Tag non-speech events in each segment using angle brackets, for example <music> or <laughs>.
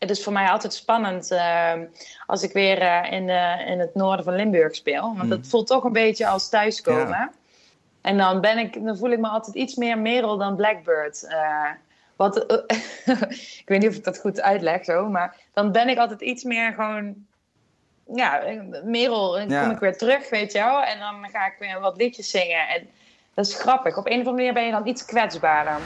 het is voor mij altijd spannend uh, als ik weer uh, in, in het noorden van Limburg speel. Want het voelt toch een beetje als thuiskomen. Ja. En dan, ben ik, dan voel ik me altijd iets meer Merel dan Blackbird. wat, <laughs> ik weet niet of ik dat goed uitleg zo, maar dan ben ik altijd iets meer gewoon ja, Merel, dan kom ik weer terug, weet je wel. En dan ga ik weer wat liedjes zingen. En dat is grappig. Op een of andere manier ben je dan iets kwetsbaarder.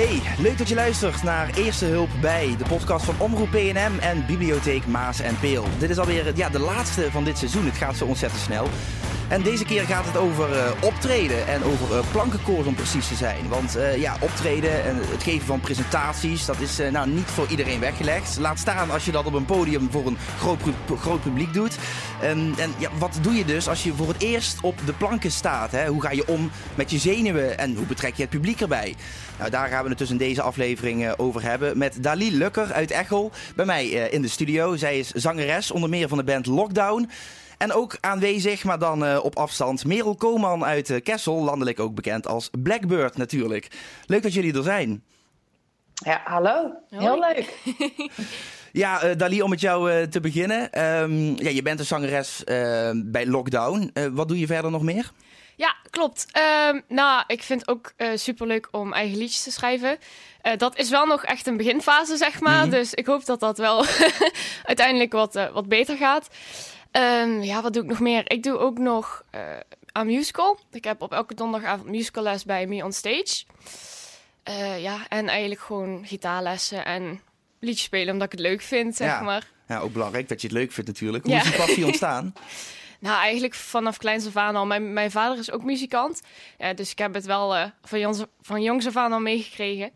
Hey, leuk dat je luistert naar Eerste Hulp bij, de podcast van Omroep PNM en Bibliotheek Maas en Peel. Dit is alweer ja, de laatste van dit seizoen, het gaat zo ontzettend snel. En deze keer gaat het over uh, optreden en over uh, om precies te zijn. Want uh, ja, optreden en het geven van presentaties, dat is nou niet voor iedereen weggelegd. Laat staan als je dat op een podium voor een groot, groot publiek doet. En ja, wat doe je dus als je voor het eerst op de planken staat? Hè? Hoe ga je om met je zenuwen en hoe betrek je het publiek erbij? Nou, daar gaan we het dus in deze aflevering over hebben met Dali Lukker uit Echel bij mij in de studio. Zij is zangeres, onder meer van de band Lockdown. En ook aanwezig, maar dan uh, op afstand, Merel Koman uit uh, Kessel, landelijk ook bekend als Blackbird natuurlijk. Leuk dat jullie er zijn. Ja, hallo. Heel leuk. <laughs> Ja, uh, Dali, om met jou te beginnen. Um, ja, je bent een zangeres bij Lockdown. wat doe je verder nog meer? Ja, klopt. Um, nou, ik vind het ook uh, superleuk om eigen liedjes te schrijven. Uh, dat is wel nog echt een beginfase, zeg maar. Mm -hmm. Dus ik hoop dat dat wel <laughs> uiteindelijk wat, uh, wat beter gaat. Um, ja, wat doe ik nog meer? Ik doe ook nog uh, aan musical. Ik heb op elke donderdagavond musicalles bij Me on Stage. Uh, ja, en eigenlijk gewoon gitaarlessen en liedjes spelen omdat ik het leuk vind, zeg ja. maar. Ja, ook belangrijk dat je het leuk vindt natuurlijk. Hoe ja. is die passie ontstaan? <laughs> nou, eigenlijk vanaf kleins af aan al. Mijn, mijn vader is ook muzikant. Ja, dus ik heb het wel uh, van, jongs, van jongs af aan al meegekregen.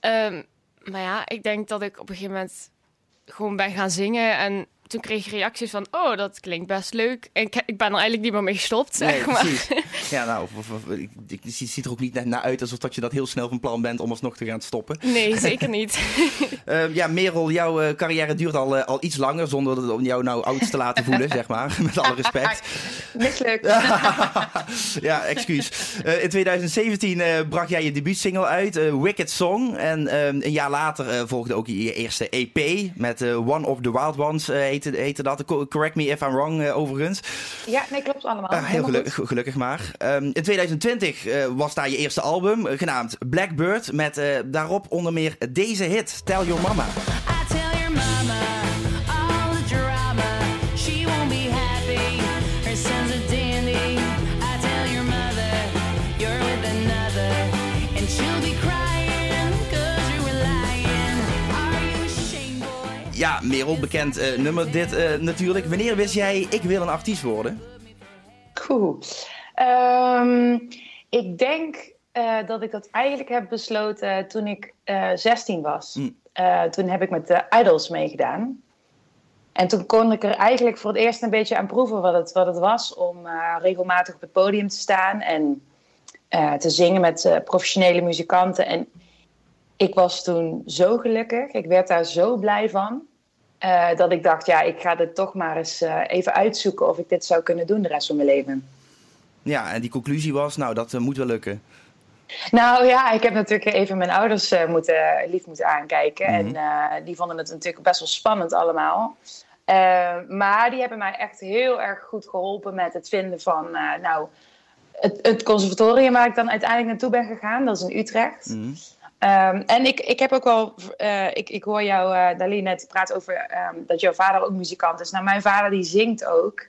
Um, maar ja, ik denk dat ik op een gegeven moment gewoon ben gaan zingen en toen kreeg je reacties van, oh, dat klinkt best leuk. En ik, ik ben er eigenlijk niet meer mee gestopt, zeg nee, maar. Precies. <laughs> Ja, nou, het ziet er ook niet naar uit alsof dat je dat heel snel van plan bent om alsnog te gaan stoppen. Nee, <laughs> zeker niet. uh, <laughs> ja, Merel, jouw uh, carrière duurt al, uh, al iets langer, zonder om jou nou oud te laten voelen, zeg maar. Met alle respect. Mislukt. ja, excuus. in 2017 bracht jij je debuutsingle uit, Wicked Song. En een jaar later volgde ook je eerste EP met One of the Wild Ones heette, heette dat. Correct me if I'm wrong, uh, overigens. Ja, nee, klopt allemaal. Uh, heel gelukkig, gelukkig maar. Um, in 2020 uh, was daar je eerste album, genaamd Blackbird. Met daarop onder meer deze hit, Tell Your Mama. Ja, Merel, bekend uh, nummer dit uh, natuurlijk. Wanneer wist jij, ik wil een artiest worden? Cool. Um, ik denk uh, dat ik dat eigenlijk heb besloten toen ik 16 was. Mm. toen heb ik met de Idols meegedaan. En toen kon ik er eigenlijk voor het eerst een beetje aan proeven wat het, wat het was om regelmatig op het podium te staan en te zingen met professionele muzikanten. En ik was toen zo gelukkig. Ik werd daar zo blij van. Uh, dat ik dacht, ja, ik ga dit toch maar eens uh, even uitzoeken of ik dit zou kunnen doen de rest van mijn leven. Ja, en die conclusie was, nou, dat uh, moet wel lukken. Nou ja, ik heb natuurlijk even mijn ouders moeten, lief moeten aankijken. Mm -hmm. En die vonden het natuurlijk best wel spannend allemaal. maar die hebben mij echt heel erg goed geholpen met het vinden van, nou, het, het, conservatorium waar ik dan uiteindelijk naartoe ben gegaan. Dat is in Utrecht. Mm -hmm. Um, en ik, ik heb ook wel, uh, ik, ik hoor jou, uh, Dali, net praten over um, dat jouw vader ook muzikant is. Nou, mijn vader die zingt ook.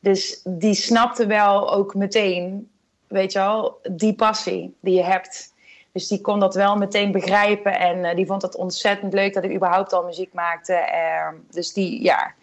Dus die snapte wel ook meteen, weet je wel, die passie die je hebt. Dus die kon dat wel meteen begrijpen. En uh, die vond het ontzettend leuk dat ik überhaupt al muziek maakte. Uh, dus die, ja.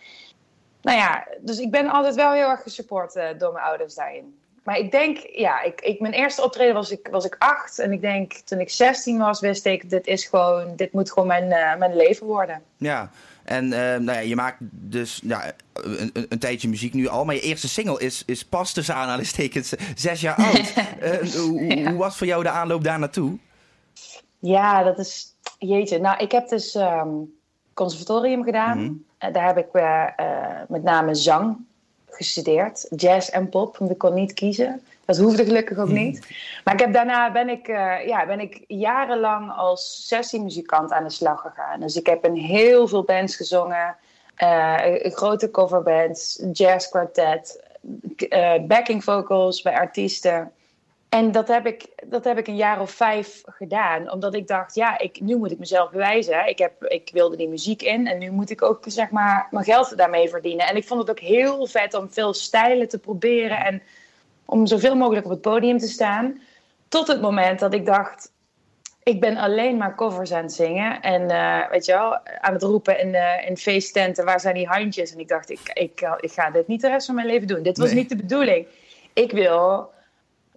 Nou ja, dus ik ben altijd wel heel erg gesupport door mijn ouders daarin. Maar ik denk, ja, ik, ik, mijn eerste optreden was ik, was ik acht. En ik denk, toen ik 16 was, wist ik, dit, is gewoon, dit moet gewoon mijn, uh, mijn leven worden. Ja, en uh, nou ja, je maakt dus ja, een, een, tijdje muziek nu al. Maar je eerste single is, is pas tussen aanhalingstekens zes jaar <laughs> oud. uh, hoe, ja. hoe, was voor jou de aanloop daar naartoe? Ja, dat is, jeetje. Nou, ik heb dus um, conservatorium gedaan. Mm -hmm. daar heb ik met name zang gestudeerd. Jazz en pop, want ik kon niet kiezen. Dat hoefde gelukkig ook niet. Maar ik heb, daarna ben ik, ja, ben ik jarenlang als sessiemuzikant aan de slag gegaan. Dus ik heb in heel veel bands gezongen. grote coverbands, jazz quartet, backing vocals bij artiesten. En dat heb, ik, dat heb ik een jaar of vijf gedaan. Omdat ik dacht, ja, ik, nu moet ik mezelf bewijzen. Ik, heb, ik wilde die muziek in en nu moet ik ook zeg maar, mijn geld daarmee verdienen. En ik vond het ook heel vet om veel stijlen te proberen. En om zoveel mogelijk op het podium te staan. Tot het moment dat ik dacht, ik ben alleen maar covers aan het zingen. En uh, weet je wel, aan het roepen in, uh, in feesttenten, waar zijn die handjes? En ik dacht, ik, ik, ik ga dit niet de rest van mijn leven doen. Dit was niet de bedoeling. Ik wil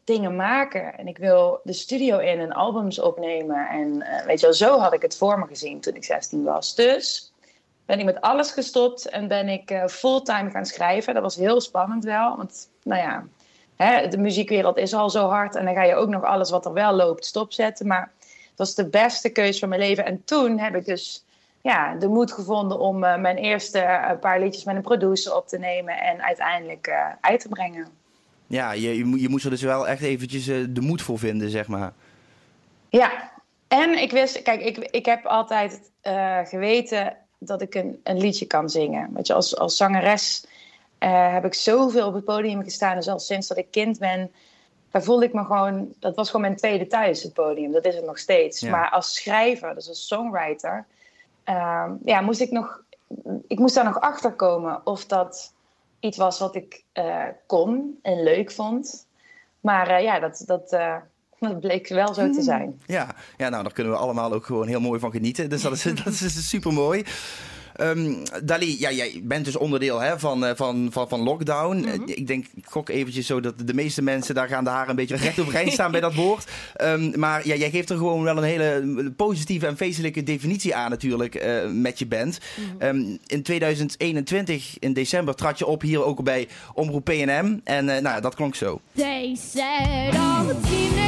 dingen maken. En ik wil de studio in en albums opnemen. En uh, weet je wel, zo had ik het voor me gezien toen ik 16 was. Dus ben ik met alles gestopt en ben ik uh, fulltime gaan schrijven. Dat was heel spannend wel, want nou ja, hè, de muziekwereld is al zo hard. En dan ga je ook nog alles wat er wel loopt stopzetten. Maar dat was de beste keuze van mijn leven. En toen heb ik dus ja, de moed gevonden om uh, mijn eerste paar liedjes met een producer op te nemen en uiteindelijk uit te brengen. Ja, je, je moest er dus wel echt eventjes uh, de moed voor vinden, zeg maar. Ja, en ik wist, kijk, ik, ik heb altijd uh, geweten dat ik een, een liedje kan zingen. Weet je, als, als zangeres uh, heb ik zoveel op het podium gestaan. Dus al sinds dat ik kind ben, daar voelde ik me gewoon... Dat was gewoon mijn tweede thuis, het podium. Dat is het nog steeds. Ja. Maar als schrijver, dus als songwriter... Uh, ja, moest ik nog... Ik moest daar nog achter komen of dat iets was wat ik uh, kon en leuk vond. Maar uh, ja, dat, dat, uh, <laughs> dat bleek wel zo te zijn. Ja. ja, nou, daar kunnen we allemaal ook gewoon heel mooi van genieten. Dus dat is, <laughs> dat is super mooi. Um, Dali, ja, jij bent dus onderdeel hè, van, van, van, van lockdown. Mm -hmm. Ik denk, ik gok eventjes zo dat de meeste mensen, daar gaan de haren een beetje recht overeind staan bij dat <laughs> woord. Um, maar ja, jij geeft er gewoon wel een hele positieve en feestelijke definitie aan natuurlijk uh, met je band. Mm -hmm. um, in 2021, in december, trad je op hier ook bij Omroep PNM. En uh, nou, dat klonk zo. They said all the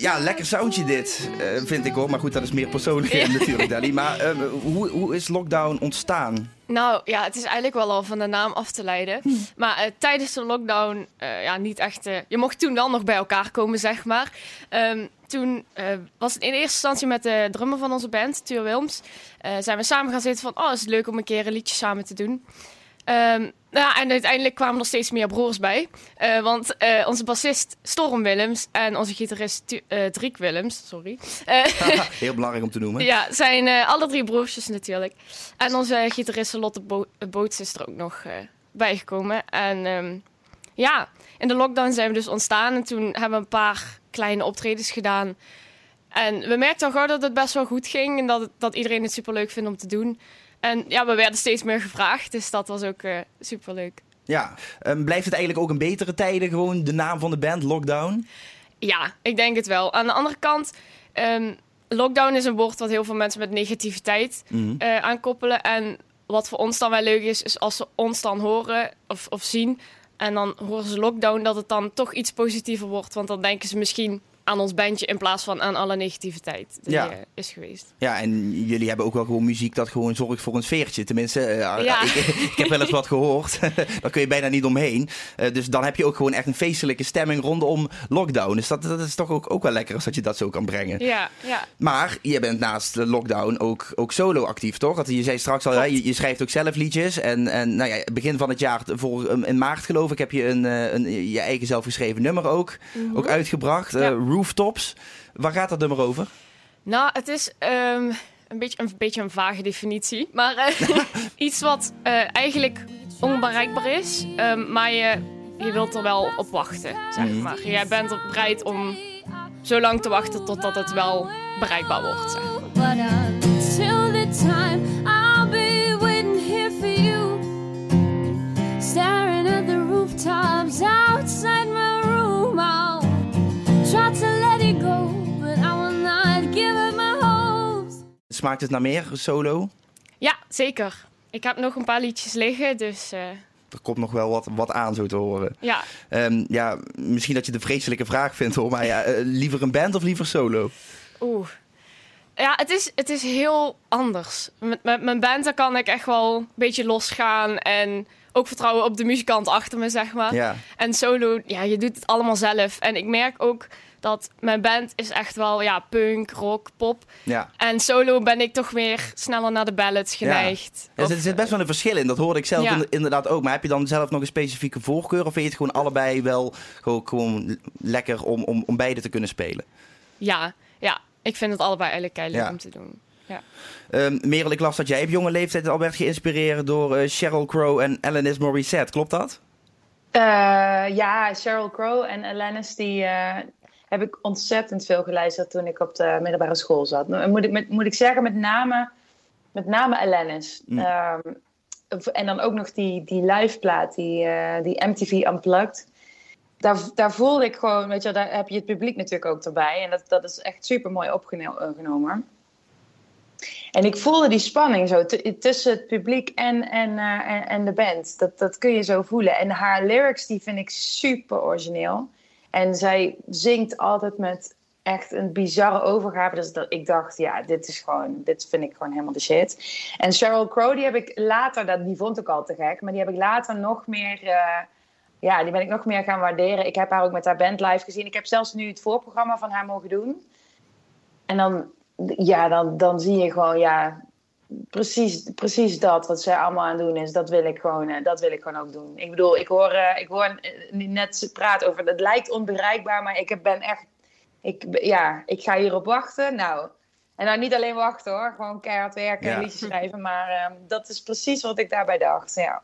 Ja, lekker soundje dit, uh, vind ik hoor. Maar goed, dat is meer persoonlijk ja. <laughs> natuurlijk, Dali. Maar uh, hoe, hoe is lockdown ontstaan? Nou ja, het is eigenlijk wel al van de naam af te leiden. Hm. Maar uh, tijdens de lockdown, ja, niet echt. Je mocht toen wel nog bij elkaar komen, zeg maar. Um, toen was het in eerste instantie met de drummer van onze band, Tuur Wilms. zijn we samen gaan zitten van, oh, is het leuk om een keer een liedje samen te doen. Um, nou, en uiteindelijk kwamen er steeds meer broers bij. Uh, want uh, onze bassist Storm Willems en onze gitarist uh, Driek Willems, sorry. <laughs> Heel belangrijk om te noemen. Ja, zijn alle drie broertjes natuurlijk. En onze gitarist Lotte Bo Boots is er ook nog bijgekomen. En um, ja, in de lockdown zijn we dus ontstaan. En toen hebben we een paar kleine optredens gedaan. En we merkten al gauw dat het best wel goed ging. En dat, het, dat iedereen het super leuk vindt om te doen. En ja, we werden steeds meer gevraagd, dus dat was ook uh, superleuk. Ja, um, blijft het eigenlijk ook in betere tijden gewoon de naam van de band, Lockdown? Ja, ik denk het wel. Aan de andere kant, um, lockdown is een woord wat heel veel mensen met negativiteit mm -hmm. uh, aankoppelen. En wat voor ons dan wel leuk is, is als ze ons dan horen of, of zien... en dan horen ze lockdown, dat het dan toch iets positiever wordt. Want dan denken ze misschien aan ons bandje in plaats van aan alle negativiteit die ja. is geweest. Ja, en jullie hebben ook wel gewoon muziek dat gewoon zorgt voor een sfeertje. Tenminste, uh, ja. ik, ik, heb wel eens wat gehoord. <laughs> Daar kun je bijna niet omheen. Uh, dus dan heb je ook gewoon echt een feestelijke stemming rondom lockdown. Dus dat, dat is toch ook, ook wel lekker als dat je dat zo kan brengen. Ja, ja. Maar je bent naast de lockdown ook, ook solo actief, toch? Dat, je zei straks al, ja, je, je, schrijft ook zelf liedjes. En, en nou ja, begin van het jaar, voor, in maart geloof ik, heb je een, een, je eigen zelfgeschreven nummer ook, mm -hmm. ook uitgebracht. Ja. Rooftops. Waar gaat dat nummer over? Nou, het is um, een, beetje, een beetje een vage definitie. Maar uh, <laughs> iets wat uh, eigenlijk onbereikbaar is. Um, maar je, je wilt er wel op wachten, zeg mm. maar. Jij bent bereid om zo lang te wachten totdat het wel bereikbaar wordt, zeg maar. Staring at the rooftops outside my room, I'll try to let it go, but I will not give up my hopes. Smaakt het naar meer, solo? Ja, zeker. ik heb nog een paar liedjes liggen, dus... Uh... Er komt nog wel wat, wat aan, zo te horen. Ja. Um, ja, misschien dat je de vreselijke vraag vindt, hoor. Maar ja, liever een band of liever solo? Oeh. Ja, het is, het is heel anders. Met, met mijn band daar kan ik echt wel een beetje losgaan en ook vertrouwen op de muzikant achter me, zeg maar. Ja. En solo, ja, je doet het allemaal zelf. En ik merk ook dat mijn band is echt wel ja, punk, rock, pop. Ja. En solo ben ik toch weer sneller naar de ballads geneigd. Ja. er zit best wel een verschil in, dat hoorde ik zelf inderdaad ook. Maar heb je dan zelf nog een specifieke voorkeur? Of vind je het gewoon allebei wel gewoon, gewoon lekker om, om, om beide te kunnen spelen? Ja, ja, ik vind het allebei eigenlijk leuk om te doen. Ja. Um, Merel, ik las dat jij op jonge leeftijd al werd geïnspireerd door uh, Sheryl Crow en Alanis Morissette. Klopt dat? Uh, ja, Sheryl Crow en Alanis die uh, heb ik ontzettend veel geluisterd toen ik op de middelbare school zat. Nou, moet ik, met, moet ik zeggen, met name, met name Alanis. Mm. Um, en dan ook nog die, die liveplaat, die, die MTV Unplugged daar, daar voelde ik gewoon, weet je, daar heb je het publiek natuurlijk ook erbij. En dat, dat is echt super mooi opgenomen. En ik voelde die spanning zo tussen het publiek en, en, uh, en, en, de band. Dat, dat kun je zo voelen. En haar lyrics, die vind ik super origineel. En zij zingt altijd met echt een bizarre overgave. Dus dat ik dacht, ja, dit is gewoon, dit vind ik gewoon helemaal de shit. En Sheryl Crow, die heb ik later, dat, die vond ik al te gek, maar die heb ik later nog meer. Uh, ja, die ben ik nog meer gaan waarderen. Ik heb haar ook met haar band live gezien. Ik heb zelfs nu het voorprogramma van haar mogen doen. En dan, ja, dan, dan zie je gewoon, ja, precies, precies dat wat zij allemaal aan het doen is. Dat wil ik gewoon, eh, dat wil ik gewoon ook doen. Ik bedoel, ik hoor, uh, ik hoor net praten over, het lijkt onbereikbaar, maar ik ben echt, ik, ja, ik ga hierop wachten. Nou, en nou niet alleen wachten hoor, gewoon keihard werken en liedjes schrijven. Maar uh, dat is precies wat ik daarbij dacht, ja.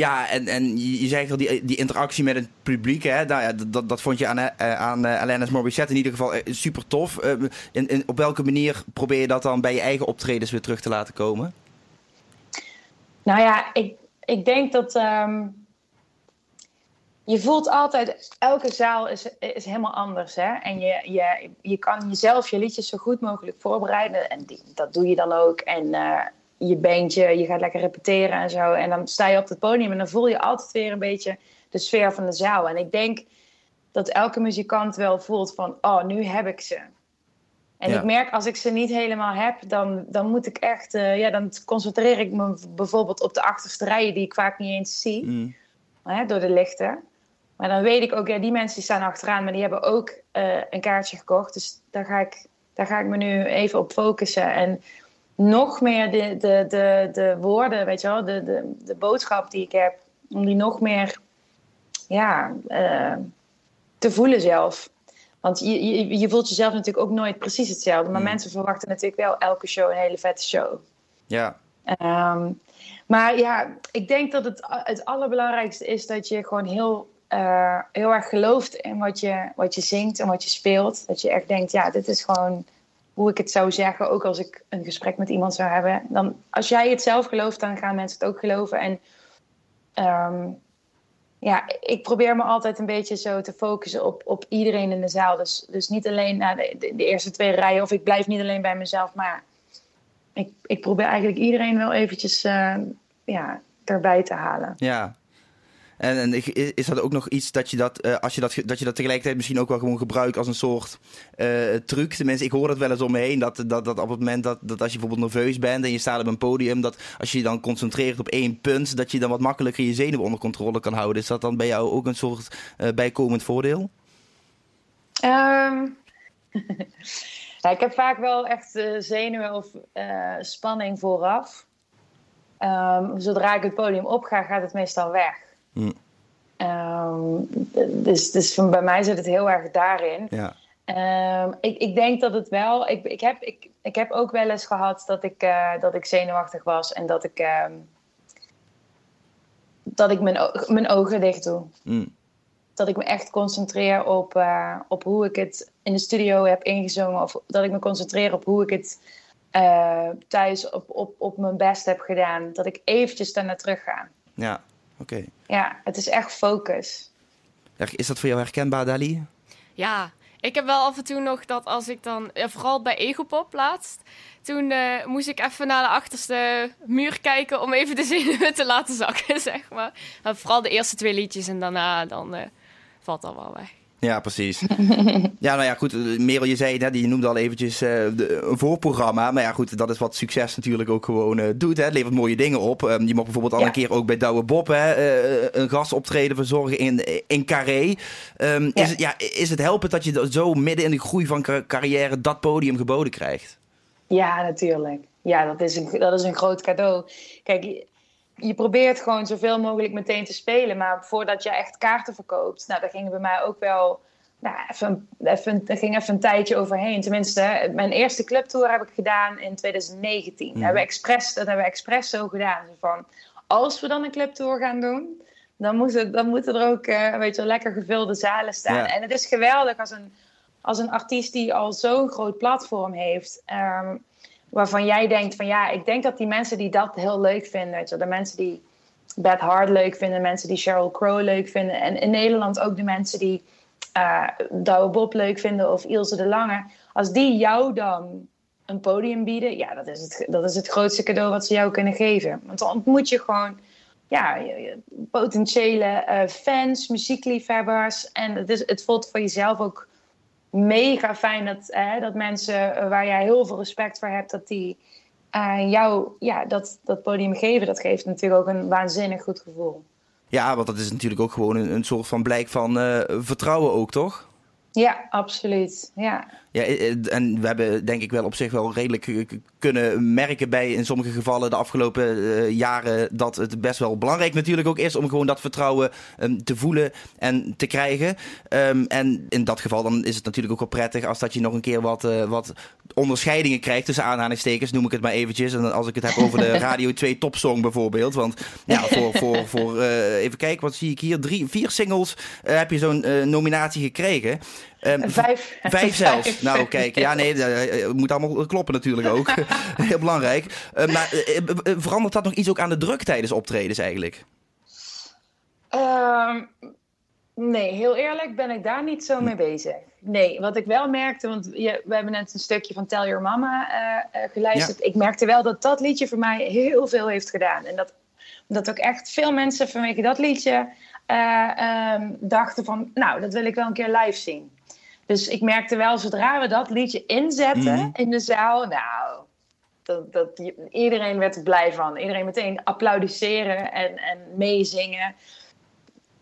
Ja, en, en je, je zegt al, die, die interactie met het publiek, hè, dat, dat, vond je aan, uh, aan uh, Alanis Morissette in ieder geval uh, super tof. In, in, op welke manier probeer je dat dan bij je eigen optredens weer terug te laten komen? Nou ja, ik, ik denk dat um, je voelt altijd, elke zaal is, is helemaal anders. Hè? En je, je, je kan jezelf je liedjes zo goed mogelijk voorbereiden. En dat doe je dan ook. En je beentje, je gaat lekker repeteren en zo. En dan sta je op het podium en dan voel je altijd weer een beetje de sfeer van de zaal. En ik denk dat elke muzikant wel voelt van, oh, nu heb ik ze. En ik merk als ik ze niet helemaal heb, dan, dan moet ik echt, uh, ja, dan concentreer ik me bijvoorbeeld op de achterste rijen die ik vaak niet eens zie, mm. hè, door de lichten. Maar dan weet ik ook, ja, die mensen die staan achteraan, maar die hebben ook uh, een kaartje gekocht. Dus daar ga, ik, daar ga ik me nu even op focussen. En nog meer de, de, de, de woorden, weet je wel, de, de, de boodschap die ik heb, om die nog meer ja, uh, te voelen zelf. Want je, je, je, voelt jezelf natuurlijk ook nooit precies hetzelfde. Maar mm. mensen verwachten natuurlijk wel elke show een hele vette show. Ja. Um, maar ja, ik denk dat het, het allerbelangrijkste is dat je gewoon heel, uh, heel erg gelooft in wat je, wat je zingt en wat je speelt. Dat je echt denkt, ja, dit is gewoon hoe ik het zou zeggen, ook als ik een gesprek met iemand zou hebben. Dan, als jij het zelf gelooft, dan gaan mensen het ook geloven. En um, ja, ik probeer me altijd een beetje zo te focussen op, op iedereen in de zaal. Dus, dus niet alleen naar de, de, eerste twee rijen, of ik blijf niet alleen bij mezelf, maar ik, ik probeer eigenlijk iedereen wel eventjes uh, ja, erbij te halen. Ja, en, en is dat ook nog iets dat je dat, uh, als je dat, dat je dat tegelijkertijd misschien ook wel gewoon gebruikt als een soort uh, truc? Tenminste, ik hoor het wel eens om me heen. Dat, dat, dat op het moment dat, dat als je bijvoorbeeld nerveus bent en je staat op een podium, dat als je je dan concentreert op één punt, dat je dan wat makkelijker je zenuwen onder controle kan houden. Is dat dan bij jou ook een soort uh, bijkomend voordeel? <laughs> Ja, ik heb vaak wel echt zenuwen of spanning vooraf. Um, zodra ik het podium opga, gaat het meestal weg. Mm. Um, dus, dus van, bij mij zit het heel erg daarin. Ja. Um, ik, ik denk dat het wel. Ik, ik, heb, ik, ik heb ook wel eens gehad dat ik, uh, dat ik zenuwachtig was en dat ik, um, dat ik mijn, mijn ogen dicht doe. Mm. Dat ik me echt concentreer op, uh, op hoe ik het in de studio heb ingezongen. Of dat ik me concentreer op hoe ik het uh, thuis op, op, op mijn best heb gedaan. Dat ik eventjes daarna terug ga. Ja. Ja, het is echt focus. Is dat voor jou herkenbaar, Dali? Ja, Ik heb wel af en toe nog dat als ik dan, vooral bij Egopop laatst, toen uh, moest ik even naar de achterste muur kijken om even de <laughs> zenuwen te laten zakken, <laughs> zeg maar. maar vooral de eerste twee liedjes en daarna dan uh, valt dat wel weg. Ja, precies. <laughs> ja, nou ja, goed. Merel, je zei net, je noemde al eventjes uh, de, een voorprogramma. Maar ja, goed, dat is wat succes natuurlijk ook gewoon uh, doet. Hè. Het levert mooie dingen op. Um, je mocht bijvoorbeeld al een keer ook bij Douwe Bob hè, uh, een gastoptreden verzorgen in, in Carré. Um, ja. Is, het, ja, is het helpend dat je zo midden in de groei van carrière dat podium geboden krijgt? Ja, natuurlijk. Ja, dat is een, dat is een groot cadeau. Kijk, je probeert gewoon zoveel mogelijk meteen te spelen. Maar voordat je echt kaarten verkoopt, nou, daar gingen bij mij ook wel. Nou, even, even, er ging even een tijdje overheen. Tenminste, mijn eerste clubtour heb ik gedaan in 2019. Mm. Dat, hebben we expres, dat hebben we expres zo gedaan. Van, als we dan een clubtour gaan doen, dan, moet dan moeten er ook uh, weet je, lekker gevulde zalen staan. En het is geweldig als een, als een artiest die al zo'n groot platform heeft. Um, waarvan jij denkt van ja, ik denk dat die mensen die dat heel leuk vinden, de mensen die Beth Hart leuk vinden, mensen die Sheryl Crow leuk vinden en in Nederland ook de mensen die uh, Douwe Bob leuk vinden of Ilse de Lange, als die jou dan een podium bieden, ja, dat is het, dat is het grootste cadeau wat ze jou kunnen geven. Want dan ontmoet je gewoon ja, potentiële uh, fans, muziekliefhebbers en het, is, het voelt voor jezelf ook mega fijn dat, hè, dat mensen eh, waar jij heel veel respect voor hebt, dat die uh, jou ja, dat, dat podium geven. Dat geeft natuurlijk ook een waanzinnig goed gevoel. Ja, want dat is natuurlijk ook gewoon een, een soort van blijk van uh, vertrouwen ook, toch? Ja, absoluut. Ja. Ja, en we hebben denk ik wel op zich wel redelijk kunnen merken bij in sommige gevallen de afgelopen uh, jaren dat het best wel belangrijk natuurlijk ook is om gewoon dat vertrouwen um, te voelen en te krijgen. Um, en in dat geval dan is het natuurlijk ook wel prettig als dat je nog een keer wat, uh, wat onderscheidingen krijgt tussen aanhalingstekens, noem ik het maar eventjes. En als ik het heb over de <laughs> Radio 2 topsong bijvoorbeeld. Want ja, voor, voor, voor uh, even kijken, wat zie ik hier? Drie, vier singles heb je zo'n nominatie gekregen. Um, vijf. Vijf zelfs. Nou, kijk, ja, nee, het moet allemaal kloppen natuurlijk ook. <laughs> <laughs> Heel belangrijk. Uh, maar uh, verandert dat nog iets ook aan de druk tijdens optredens eigenlijk? Um, nee, heel eerlijk ben ik daar niet zo mee bezig. Nee, wat ik wel merkte, want je, we hebben net een stukje van Tell Your Mama geluisterd. Ja. Ik merkte wel dat dat liedje voor mij heel veel heeft gedaan. En dat, dat ook echt veel mensen vanwege dat liedje um, dachten van... nou, dat wil ik wel een keer live zien. Dus ik merkte wel, zodra we dat liedje inzetten mm. in de zaal, nou, dat, dat, iedereen werd er blij van. Iedereen meteen applaudisseren en, en meezingen.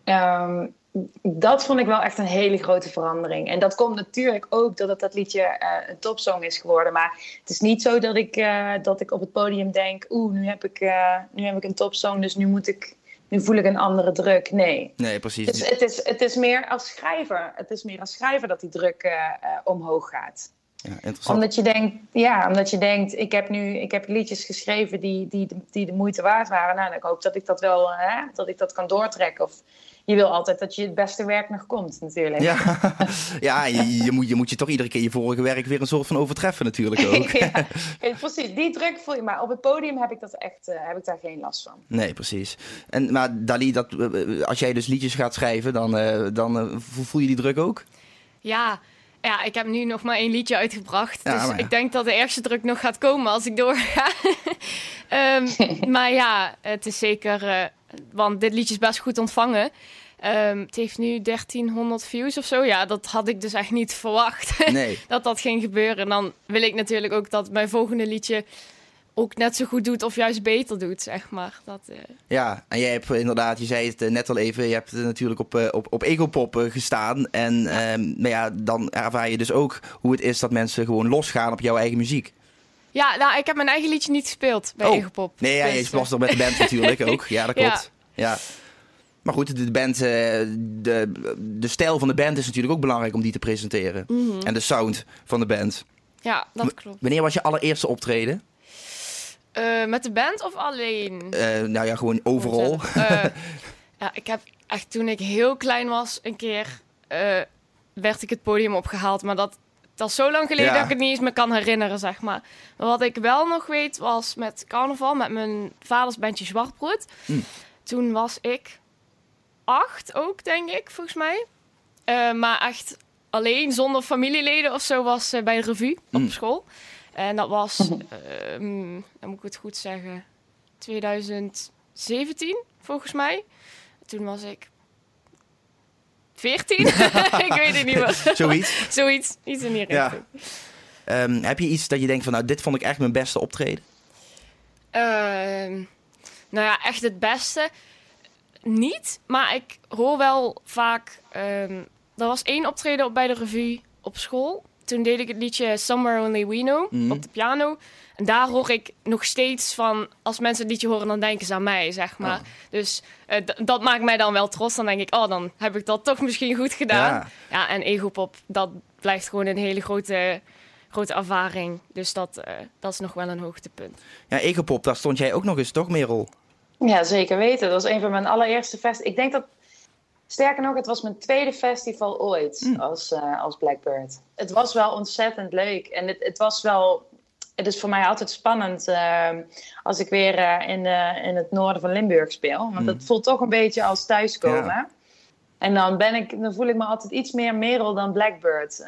Um, dat vond ik wel echt een hele grote verandering. En dat komt natuurlijk ook doordat dat liedje uh, een topsong is geworden. Maar het is niet zo dat ik, uh, dat ik op het podium denk... oeh, nu, heb ik, uh, nu heb ik een topsong, dus nu moet ik nu voel ik een andere druk. Nee. Nee, precies. Dus het, is, het is meer als schrijver. Het is meer als schrijver dat die druk omhoog gaat. Ja, interessant. Omdat je denkt, ja, omdat je denkt, ik heb nu ik heb liedjes geschreven die, die, die de moeite waard waren. Nou, ik hoop dat ik dat wel, hè, dat ik dat kan doortrekken. Of je wil altijd dat je het beste werk nog komt, natuurlijk. Ja, <laughs> ja je, je, moet, je moet je toch iedere keer je vorige werk weer een soort van overtreffen, natuurlijk ook. <laughs> ja, precies. Die druk voel je. Maar op het podium heb ik, dat echt, uh, heb ik daar geen last van. Nee, precies. En, maar Dali, dat, uh, als jij dus liedjes gaat schrijven, dan, uh, dan voel je die druk ook? Ja. Ja, ik heb nu nog maar één liedje uitgebracht. Ja, dus ja. ik denk dat de eerste druk nog gaat komen als ik doorga. um, <laughs> <laughs> maar ja, het is zeker want dit liedje is best goed ontvangen. Um, het heeft nu 1300 views of zo. Ja, dat had ik dus echt niet verwacht. <laughs> Nee. dat dat ging gebeuren. En dan wil ik natuurlijk ook dat mijn volgende liedje ook net zo goed doet of juist beter doet, zeg maar. Dat, uh... Ja, en jij hebt inderdaad, je zei het eh, net al even, je hebt natuurlijk op, op, op Egopop gestaan. En ja. Um, maar ja, dan ervaar je dus ook hoe het is dat mensen gewoon losgaan op jouw eigen muziek. Ja, nou, ik heb mijn eigen liedje niet gespeeld bij oh. Egopop. Nee, ja, dus, je was toch met de band <laughs> natuurlijk ook. Ja, dat klopt. Ja. ja. Maar goed, de band, de, de stijl van de band is natuurlijk ook belangrijk om die te presenteren. Mm -hmm. En de sound van de band. Ja, dat klopt. Wanneer was je allereerste optreden? Uh, met de band of alleen? Uh, nou ja, gewoon overal. Uh, <laughs> ja, ik heb echt toen ik heel klein was, een keer werd ik het podium opgehaald. Maar dat, dat is zo lang geleden ja. dat ik het niet eens meer kan herinneren, zeg maar. maar. Wat ik wel nog weet was met carnaval, met mijn vaders bandje Zwartbrood. Mm. Toen was ik acht ook, denk ik, volgens mij. maar echt alleen zonder familieleden of zo was bij de revue op mm. school. En dat was, <laughs> ehm, dan moet ik het goed zeggen, 2017 volgens mij. Toen was ik 14? <laughs> ik weet het niet meer. <laughs> Zoiets? Zoiets, iets in die richting. Ja. Ehm, heb je iets dat je denkt van, nou, dit vond ik echt mijn beste optreden? Ehm, nou ja, echt het beste niet. Maar ik hoor wel vaak... Um, er was één optreden op bij de revue op school. Toen deed ik het liedje Somewhere Only We Know mhm. op de piano. En daar hoor ik nog steeds van, als mensen het liedje horen, dan denken ze aan mij, zeg maar. Oh. Dus uh, dat maakt mij dan wel trots. Dan denk ik, oh, dan heb ik dat toch misschien goed gedaan. Ja, ja en Egopop, dat blijft gewoon een hele grote grote ervaring. Dus dat, uh, dat is nog wel een hoogtepunt. Ja, Egopop, daar stond jij ook nog eens, toch Merel? Ja, zeker weten. Dat was een van mijn allereerste festivals. Ik denk dat, sterker nog, het was mijn tweede festival ooit mm. als, uh, als Blackbird. Het was wel ontzettend leuk. En het, het was wel het is voor mij altijd spannend uh, als ik weer uh, in, in het noorden van Limburg speel. Want mm. dat voelt toch een beetje als thuiskomen. Ja. En dan, ben ik, dan voel ik me altijd iets meer Merel dan Blackbird.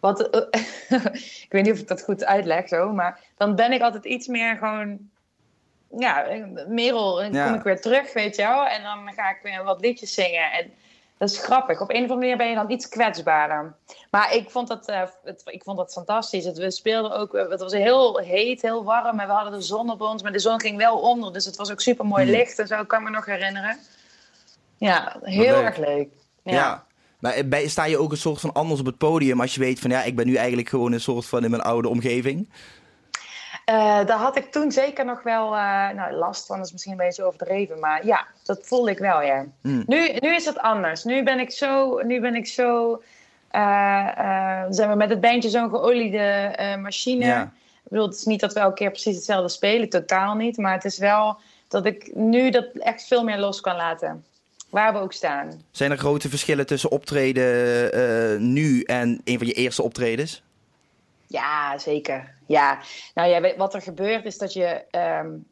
Wat, eh, <laughs> ik weet niet of ik dat goed uitleg zo, maar dan ben ik altijd iets meer gewoon, ja, Merel, en kom ik weer terug, weet je wel. En dan ga ik weer wat liedjes zingen. En dat is grappig. Op een of andere manier ben je dan iets kwetsbaarder. Maar ik vond dat, uh, het, ik vond dat fantastisch. Het, we speelden ook, het was heel heet, heel warm. En we hadden de zon op ons, maar de zon ging wel onder. Dus het was ook super mooi hmm. licht en zo, kan ik me nog herinneren. Ja, heel erg leuk. ja. Maar sta je ook een soort van anders op het podium als je weet van ja, ik ben nu eigenlijk gewoon een soort van in mijn oude omgeving? Uh, daar had ik toen zeker nog wel uh, nou, last van, is misschien een beetje overdreven, maar ja, dat voelde ik wel, ja. Hmm. Nu, nu is het anders. Nu ben ik zo, nu ben ik zo, uh, zijn we met het bandje zo'n geoliede machine. Ja. Ik bedoel, het is niet dat we elke keer precies hetzelfde spelen, totaal niet, maar het is wel dat ik nu dat echt veel meer los kan laten waar we ook staan. Zijn er grote verschillen tussen optreden nu en een van je eerste optredens? Ja, zeker. Ja, nou ja, wat er gebeurt is dat je. Um,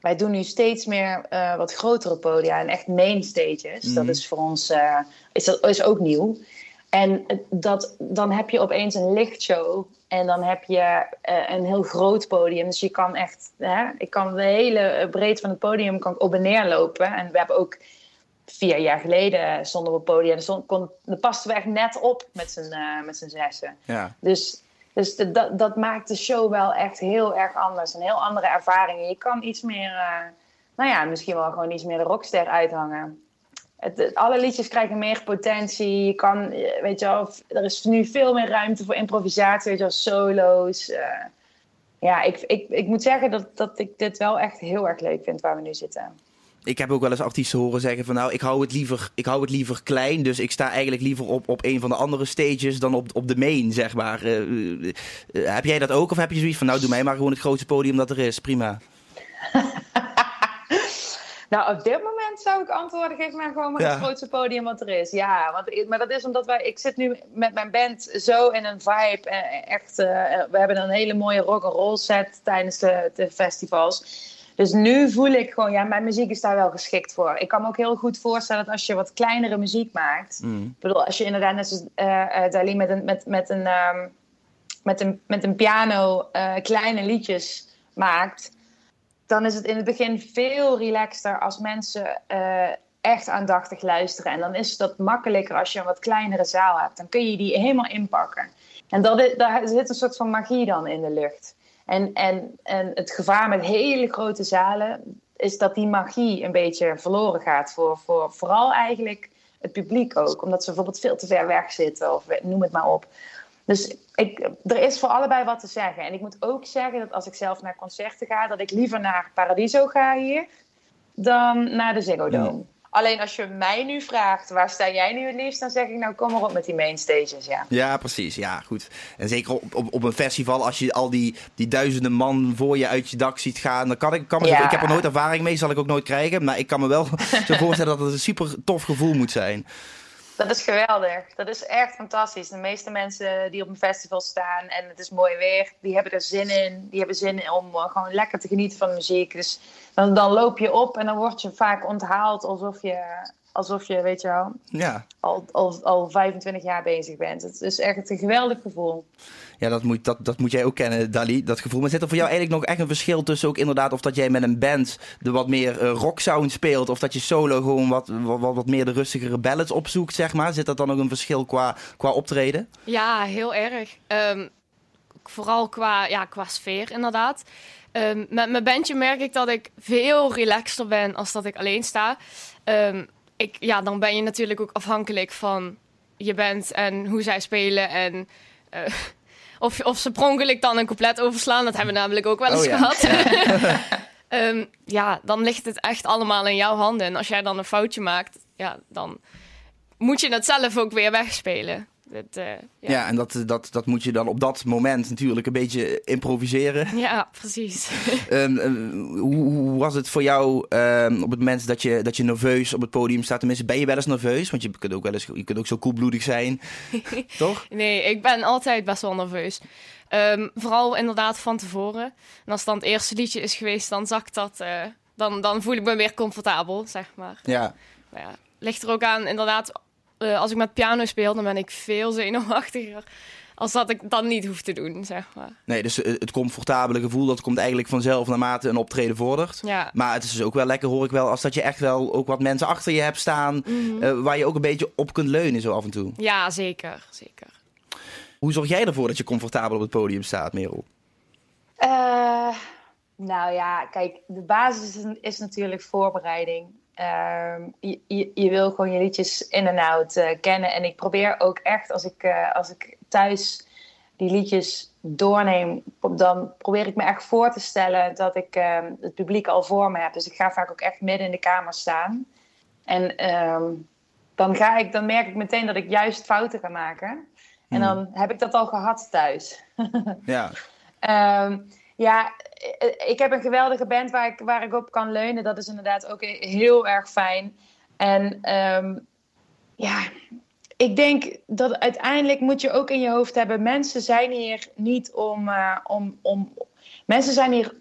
wij doen nu steeds meer uh, wat grotere podia en echt main stages. Dat mhm. is voor ons uh, is, dat, is ook nieuw. En dat, dan heb je opeens een lichtshow en dan heb je uh, een heel groot podium. Dus je kan echt, hè, ik kan de hele breedte van het podium kan op en neer lopen. En we hebben ook vier jaar geleden stonden we op het podium. En kon, dan pasten we echt net op met z'n, uh, met z'n zessen. Ja. Dus, dus dat, dat maakt de show wel echt heel erg anders. Een heel andere ervaring. Je kan iets meer, uh, nou ja, misschien wel gewoon iets meer de rockster uithangen. Het, alle liedjes krijgen meer potentie. Je kan, weet je wel, er is nu veel meer ruimte voor improvisatie, weet je wel, solo's. Uh, ja, ik, ik, ik moet zeggen dat, dat ik dit wel echt heel erg leuk vind waar we nu zitten ik heb ook wel eens artiesten horen zeggen van nou, ik hou het liever, ik hou het liever klein. Dus ik sta eigenlijk liever op, op een van de andere stages dan op, op de main, zeg maar. Uh, uh, heb jij dat ook? Of heb je zoiets van nou, doe mij maar gewoon het grootste podium dat er is. Prima. <laughs> nou, op dit moment zou ik antwoorden, geef mij gewoon maar het grootste podium wat er is. Ja, want, maar dat is omdat wij, ik zit nu met mijn band zo in een vibe. Echt, we hebben een hele mooie rock and roll set tijdens de, de festivals. Dus nu voel ik gewoon, ja, mijn muziek is daar wel geschikt voor. Ik kan me ook heel goed voorstellen dat als je wat kleinere muziek maakt. Mm. Ik bedoel, als je inderdaad net zoals uh, met een, met, met, een, um, met, een, met een piano uh, kleine liedjes maakt. Dan is het in het begin veel relaxter als mensen uh, echt aandachtig luisteren. En dan is dat makkelijker als je een wat kleinere zaal hebt. Dan kun je die helemaal inpakken. En dat is, daar zit een soort van magie dan in de lucht. En, en, en het gevaar met hele grote zalen is dat die magie een beetje verloren gaat voor, voor vooral eigenlijk het publiek ook. Omdat ze bijvoorbeeld veel te ver weg zitten of noem het maar op. Dus ik, er is voor allebei wat te zeggen. En ik moet ook zeggen dat als ik zelf naar concerten ga, dat ik liever naar Paradiso ga hier dan naar de Ziggo Dome. Alleen als je mij nu vraagt, waar sta jij nu het liefst? Dan zeg ik, nou kom maar op met die mainstages, ja. Ja, precies. Ja, goed. En zeker op, op, op een festival, als je al die, die duizenden man voor je uit je dak ziet gaan. Dan kan ik, kan me ik heb er nooit ervaring mee, zal ik ook nooit krijgen. Maar ik kan me wel <laughs> zo voorstellen dat het een super tof gevoel moet zijn. Dat is geweldig. Dat is echt fantastisch. De meeste mensen die op een festival staan en het is mooi weer, die hebben er zin in. Die hebben zin om uh, gewoon lekker te genieten van muziek. Dus dan, dan loop je op en dan word je vaak onthaald alsof je, alsof je weet je wel, Ja, al, al, al 25 jaar bezig bent. Het is echt een geweldig gevoel. ja dat, moet, dat, dat moet jij ook kennen, Dali, dat gevoel. Maar zit er voor jou eigenlijk nog echt een verschil tussen ook inderdaad of dat jij met een band de wat meer uh, rocksound speelt of dat je solo gewoon wat, wat, wat meer de rustigere ballads opzoekt, zeg maar? Zit dat dan nog een verschil qua, qua optreden? Ja, heel erg. Um, vooral qua, ja, qua sfeer inderdaad. Um, met mijn bandje merk ik dat ik veel relaxter ben als dat ik alleen sta. Um, ik, ja, dan ben je natuurlijk ook afhankelijk van je band en hoe zij spelen. En uh, <laughs> of, of ze pronkelijk dan een couplet overslaan. Dat hebben we namelijk ook wel eens oh, ja. gehad. Ja. um, <laughs> ja, dan ligt het echt allemaal in jouw handen. En als jij dan een foutje maakt, ja, dan moet je het zelf ook weer wegspelen. Dat, uh, ja. ja. en dat, dat, dat moet je dan op dat moment natuurlijk een beetje improviseren. <laughs> Ja, precies. um, <laughs> um, hoe, hoe, was het voor jou um, op het moment dat je, dat je nerveus op het podium staat? Tenminste, ben je wel eens nerveus? Want je kunt ook wel eens je kunt ook zo koelbloedig zijn, <laughs> toch? Nee, ik ben altijd best wel nerveus. vooral inderdaad van tevoren. En als het dan het eerste liedje is geweest, dan zakt dat... Uh, dan, dan voel ik me weer comfortabel, zeg maar. Ja. Maar ja, ligt er ook aan inderdaad uh, als ik met piano speel, dan ben ik veel zenuwachtiger. Als dat ik dan niet hoef te doen, zeg maar. Nee, dus het comfortabele gevoel, dat komt eigenlijk vanzelf naarmate een optreden vordert. Ja. Maar het is dus ook wel lekker, hoor ik wel, als dat je echt wel ook wat mensen achter je hebt staan... Mm -hmm. uh, waar je ook een beetje op kunt leunen zo af en toe. Ja, zeker, zeker. Hoe zorg jij ervoor dat je comfortabel op het podium staat, Merel? Uh, nou ja, kijk, de basis is, is natuurlijk voorbereiding. Um, je, je, je, wil gewoon je liedjes in en out uh, kennen. En ik probeer ook echt, als ik, uh, als ik thuis die liedjes doorneem, dan probeer ik me echt voor te stellen dat ik uh, het publiek al voor me heb. Dus ik ga vaak ook echt midden in de kamer staan. En um, dan, ga ik, dan merk ik meteen dat ik juist fouten ga maken. En dan hmm. heb ik dat al gehad thuis. <laughs> ja. Um, ja, ik heb een geweldige band waar ik, waar ik op kan leunen. Dat is inderdaad ook heel erg fijn. En um, ja, ik denk dat uiteindelijk moet je ook in je hoofd hebben... mensen zijn hier niet om... Uh, om, om mensen zijn hier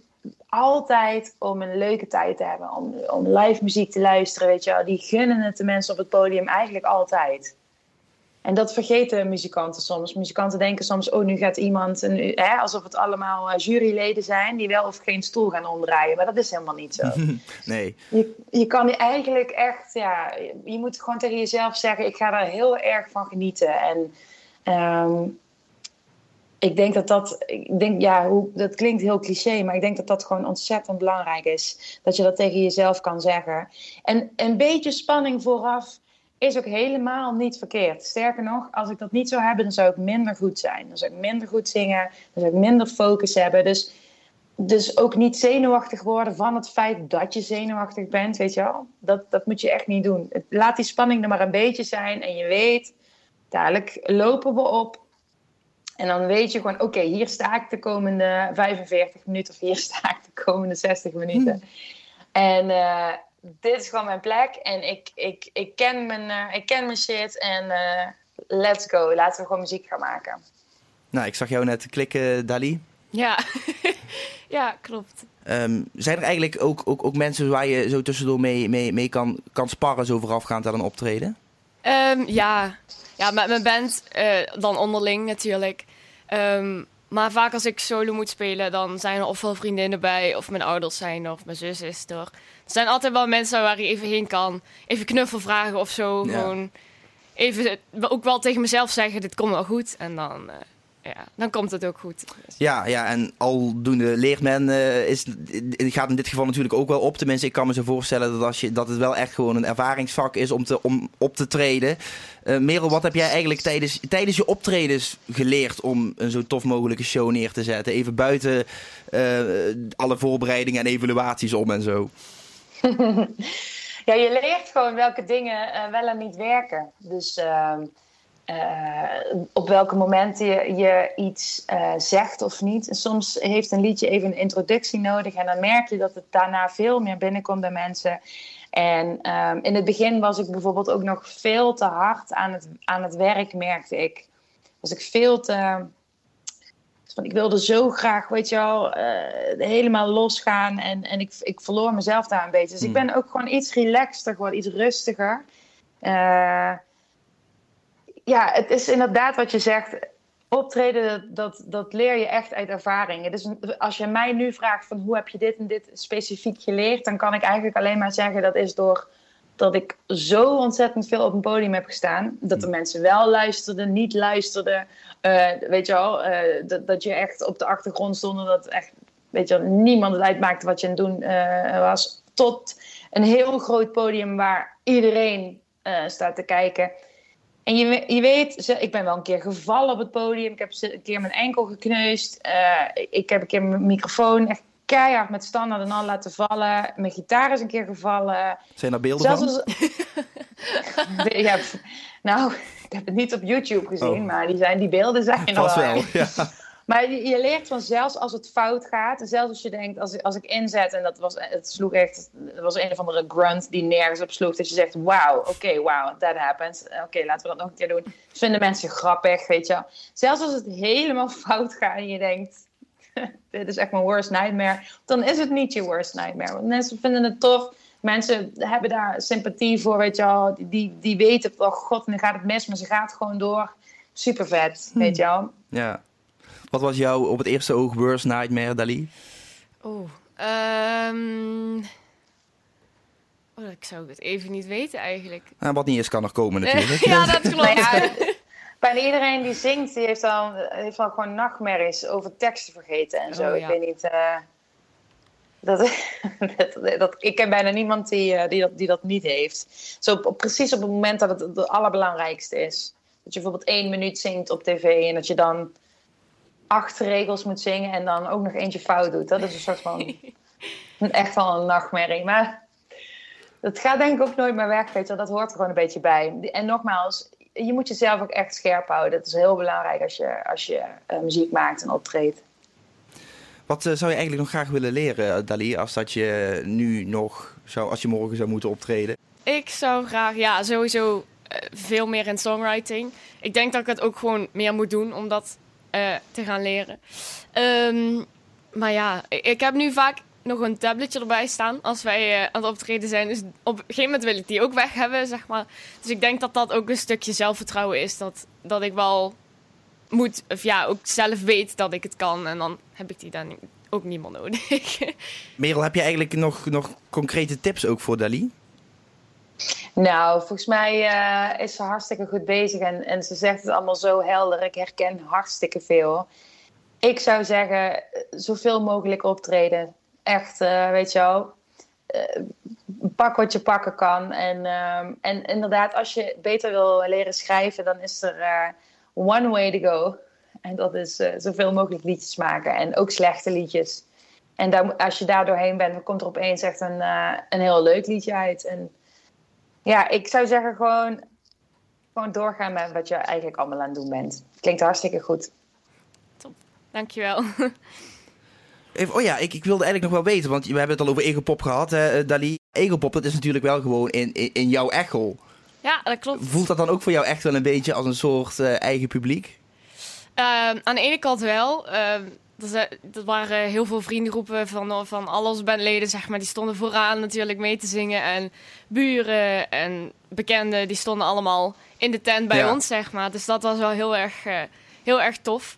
altijd om een leuke tijd te hebben. Om, om live muziek te luisteren, weet je. Die gunnen het de mensen op het podium eigenlijk altijd. En dat vergeten muzikanten soms. Muzikanten denken soms, oh, nu gaat iemand, een, hè, alsof het allemaal uh, juryleden zijn die wel of geen stoel gaan omdraaien. Maar dat is helemaal niet zo. <laughs> nee. Je, je kan eigenlijk echt, ja, je moet gewoon tegen jezelf zeggen, ik ga er heel erg van genieten. En um, ik denk dat dat, ik denk, ja, hoe, dat klinkt heel cliché, maar ik denk dat dat gewoon ontzettend belangrijk is. Dat je dat tegen jezelf kan zeggen. En een beetje spanning vooraf is ook helemaal niet verkeerd. Sterker nog, als ik dat niet zou hebben, dan zou ik minder goed zijn. Dan zou ik minder goed zingen, dan zou ik minder focus hebben. Dus, dus ook niet zenuwachtig worden van het feit dat je zenuwachtig bent, weet je wel. Dat, dat moet je echt niet doen. Laat die spanning er maar een beetje zijn en je weet, dadelijk lopen we op. En dan weet je gewoon, oké, hier sta ik de komende 45 minuten of hier <laughs> sta ik de komende 60 minuten. Hm. En, uh, dit is gewoon mijn plek en ik, ik, ik, ken, mijn, uh, ik ken mijn shit en uh, let's go. Laten we gewoon muziek gaan maken. Nou, ik zag jou net klikken, Dali. Ja, <laughs> ja klopt. Um, zijn er eigenlijk ook, ook, ook mensen waar je zo tussendoor mee, mee, mee kan, kan sparren zo voorafgaand aan een optreden? Um, ja. ja, met mijn band uh, dan onderling natuurlijk. Um, maar vaak als ik solo moet spelen, dan zijn er ofwel vriendinnen bij, of mijn ouders zijn er, of mijn zus is er. Er zijn altijd wel mensen waar je even heen kan. Even knuffel vragen of zo. Ja. Gewoon even ook wel tegen mezelf zeggen, dit komt wel goed. En dan, uh, ja, dan komt het ook goed. Dus. Ja, ja, en aldoende leert men, uh, is, gaat in dit geval natuurlijk ook wel op. Tenminste, ik kan me zo voorstellen dat, als je, dat het wel echt gewoon een ervaringsvak is om, te, om op te treden. Uh, Merel, wat heb jij eigenlijk tijdens, tijdens je optredens geleerd om een zo tof mogelijke show neer te zetten? Even buiten uh, alle voorbereidingen en evaluaties om en zo. <laughs> ja, je leert gewoon welke dingen uh, wel en niet werken. Dus ehm, op welke momenten je, je iets zegt of niet. En soms heeft een liedje even een introductie nodig en dan merk je dat het daarna veel meer binnenkomt bij mensen. En ehm, in het begin was ik bijvoorbeeld ook nog veel te hard aan het, aan het werk, merkte ik. Was ik veel te. Ik wilde zo graag, weet je wel, uh, helemaal losgaan. En, en ik, ik verloor mezelf daar een beetje. Dus ik hmm. ben ook gewoon iets relaxter geworden, iets rustiger. Uh, ja, het is inderdaad wat je zegt. Optreden, dat, dat leer je echt uit ervaring. Dus als je mij nu vraagt van hoe heb je dit en dit specifiek geleerd, dan kan ik eigenlijk alleen maar zeggen dat is door dat ik zo ontzettend veel op een podium heb gestaan. Dat de mm. mensen wel luisterden, niet luisterden. Uh, weet je wel, uh, dat, dat je echt op de achtergrond stond. Dat echt, weet je niemand het uitmaakte wat je aan het doen uh, was. Tot een heel groot podium waar iedereen staat te kijken. En je, je weet, ik ben wel een keer gevallen op het podium. Ik heb een keer mijn enkel gekneusd. Ik heb een keer mijn microfoon echt keihard met standaard en al laten vallen. Mijn gitaar is een keer gevallen. Zijn er beelden Zelfs van? Als... <laughs> ja, nou, ik heb het niet op YouTube gezien, oh. maar die, zijn, die beelden zijn er wel. wel ja. <laughs> Maar je, leert van zelfs als het fout gaat, en zelfs als je denkt, als, als ik inzet en dat was, het sloeg echt, het was een of andere grunt die nergens op sloeg, dat je zegt, wauw, oké, okay, wow, that happens. Oké, laten we dat nog een keer doen. vinden mensen grappig, weet je Zelfs als het helemaal fout gaat en je denkt, <laughs> dit is echt mijn worst nightmare, dan is het niet je worst nightmare. Want mensen vinden het tof, mensen hebben daar sympathie voor, weet je wel. Die, die weten, oh god, nu gaat het mis, maar ze gaat gewoon door. Super vet, weet je wel. Ja. Wat was jouw op het eerste oog worst nightmare, Dali? Oh, um... oh, ik zou het even niet weten eigenlijk. Nou, wat niet is, kan nog komen <laughs> natuurlijk. ja, dat klopt. Bijna iedereen die zingt, die heeft al, heeft al gewoon nachtmerries over teksten vergeten en zo. Oh, ik weet niet... Uh... Dat, <laughs> dat, dat, ik ken bijna niemand die, uh, die, dat, die dat niet heeft. Zo op, precies op het moment dat het het allerbelangrijkste is. Dat je bijvoorbeeld één minuut zingt op tv en dat je dan acht regels moet zingen en dan ook nog eentje fout doet. Dat is een soort van <laughs> echt wel een nachtmerrie. Maar dat gaat denk ik ook nooit meer weg, weet je. Dat hoort er gewoon een beetje bij. En nogmaals, je moet jezelf ook echt scherp houden. Dat is heel belangrijk als je, als je uh, muziek maakt en optreedt. Wat uh, zou je eigenlijk nog graag willen leren, eh, Dali, als dat je nu nog zou, als je morgen zou moeten optreden? Ik zou graag, ja, sowieso veel meer in songwriting. Ik denk dat ik het ook gewoon meer moet doen, omdat uh, te gaan leren. Um, maar ja, ik heb nu vaak nog een tabletje erbij staan als wij uh, aan het optreden zijn. Dus op een gegeven moment wil ik die ook weg hebben, zeg maar. Dus ik denk dat dat ook een stukje zelfvertrouwen is. Dat, dat ik wel moet, of ja, ook zelf weet dat ik het kan. En dan heb ik die dan ook niet meer nodig. <laughs> Merel, heb je eigenlijk nog, nog concrete tips ook voor Dali? Nou, volgens mij uh, is ze hartstikke goed bezig en, en ze zegt het allemaal zo helder. Ik herken hartstikke veel. Ik zou zeggen, zoveel mogelijk optreden. Echt, uh, weet je wel, uh, pak wat je pakken kan. En, ehm, en inderdaad, als je beter wil leren schrijven, dan is er one way to go. En dat is zoveel mogelijk liedjes maken en ook slechte liedjes. En als je daar doorheen bent, dan komt er opeens echt een, een heel leuk liedje uit. En ja, ik zou zeggen gewoon, gewoon doorgaan met wat je eigenlijk allemaal aan het doen bent. Klinkt hartstikke goed. Top, dankjewel. <laughs> Oh ja, ik, ik wilde eigenlijk nog wel weten, want we hebben het al over Egopop gehad, hè, eh, Dali. Egopop, dat is natuurlijk wel gewoon in, in, in, jouw echo. Ja, dat klopt. Voelt dat dan ook voor jou echt wel een beetje als een soort uh, eigen publiek? Uh, aan de ene kant wel. Uh, dat waren heel veel vriendengroepen van, van al onze bandleden, zeg maar. Die stonden vooraan natuurlijk mee te zingen. En buren en bekenden, die stonden allemaal in de tent bij ons, zeg maar. Dus dat was wel heel erg, uh, heel erg tof.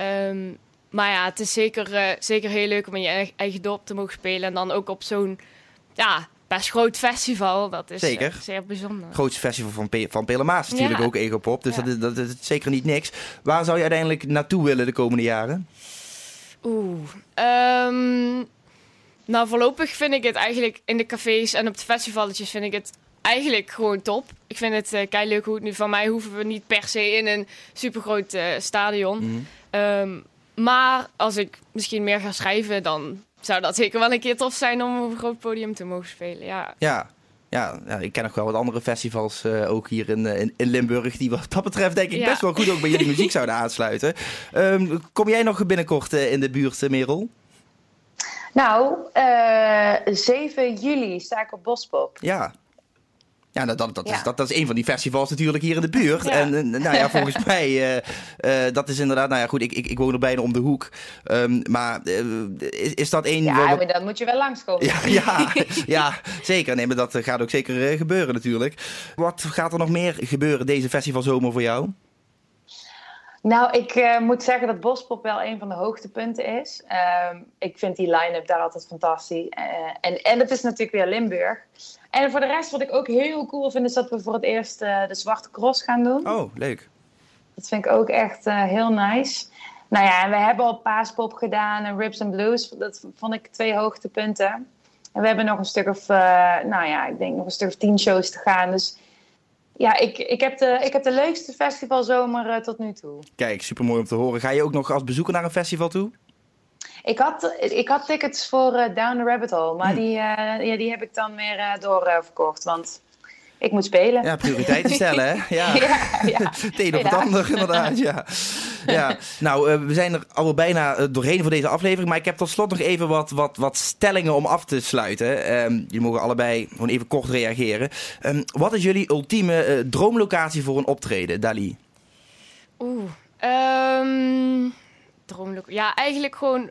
Um, maar ja, het is zeker, uh, zeker heel leuk om in je eigen dorp te mogen spelen. En dan ook op zo'n ja, best groot festival. Dat is zeker. Uh, zeer bijzonder. Grootste festival van, Pe van Pelemaas natuurlijk ja. ook, Egopop. Dus ja. dat, is, dat is zeker niet niks. Waar zou je uiteindelijk naartoe willen de komende jaren? Oeh. Um, nou, voorlopig vind ik het eigenlijk in de cafés en op de festivaletjes vind ik het eigenlijk gewoon top. Ik vind het uh, kei leuk hoe het nu van mij hoeven we niet per se in een supergroot uh, stadion. Mm -hmm. um, maar als ik misschien meer ga schrijven, dan zou dat zeker wel een keer tof zijn om op een groot podium te mogen spelen. Ja. Ja, ja, ja, ik ken nog wel wat andere festivals, uh, ook hier in, in, in, Limburg, die wat dat betreft denk ik ja. best wel goed ook bij jullie muziek zouden <laughs> aansluiten. Um, kom jij nog binnenkort uh, in de buurt, Merel? Nou, uh, 7 juli sta ik op Bospop. Ja, ja, nou, dat, dat, Is, dat, dat is een van die festivals natuurlijk hier in de buurt. En nou ja, <laughs> volgens mij, uh, uh, dat is inderdaad, nou ja, goed, ik, ik, ik woon er bijna om de hoek. Um, maar uh, is, is dat één... Ja, maar dan moet je wel langskomen. Ja, ja, <laughs> ja, zeker. Nee, maar dat gaat ook zeker gebeuren natuurlijk. Wat gaat er nog meer gebeuren deze festivalzomer voor jou? Nou, ik uh, moet zeggen dat Bospop wel een van de hoogtepunten is. Uh, ik vind die line-up daar altijd fantastisch. Uh, en, en het is natuurlijk weer Limburg. En voor de rest, wat ik ook heel cool vind, is dat we voor het eerst uh, de Zwarte Cross gaan doen. Oh, leuk. Dat vind ik ook echt heel nice. Nou ja, en we hebben al Paaspop gedaan en Rips and Blues. Dat vond ik twee hoogtepunten. En we hebben nog een stuk of, nou ja, ik denk nog een stuk of tien shows te gaan. Dus ja, ik, ik, heb de, ik heb de leukste festivalzomer uh, tot nu toe. Kijk, super mooi om te horen. Ga je ook nog als bezoeker naar een festival toe? Ik had, ik had tickets voor uh, Down the Rabbit Hole, maar hm. die, uh, ja, die heb ik dan weer doorverkocht. want ik moet spelen. Ja, prioriteiten <laughs> stellen, hè? Ja, ja, ja. <laughs> het een of het ander, inderdaad. Ja. <laughs> ja. Nou, uh, we zijn er al bijna uh, doorheen voor deze aflevering. Maar ik heb tot slot nog even wat, wat, wat stellingen om af te sluiten. Um, jullie mogen allebei gewoon even kort reageren. Um, wat is jullie ultieme uh, droomlocatie voor een optreden, Dali? Oeh, um, droomlocatie. Ja, eigenlijk gewoon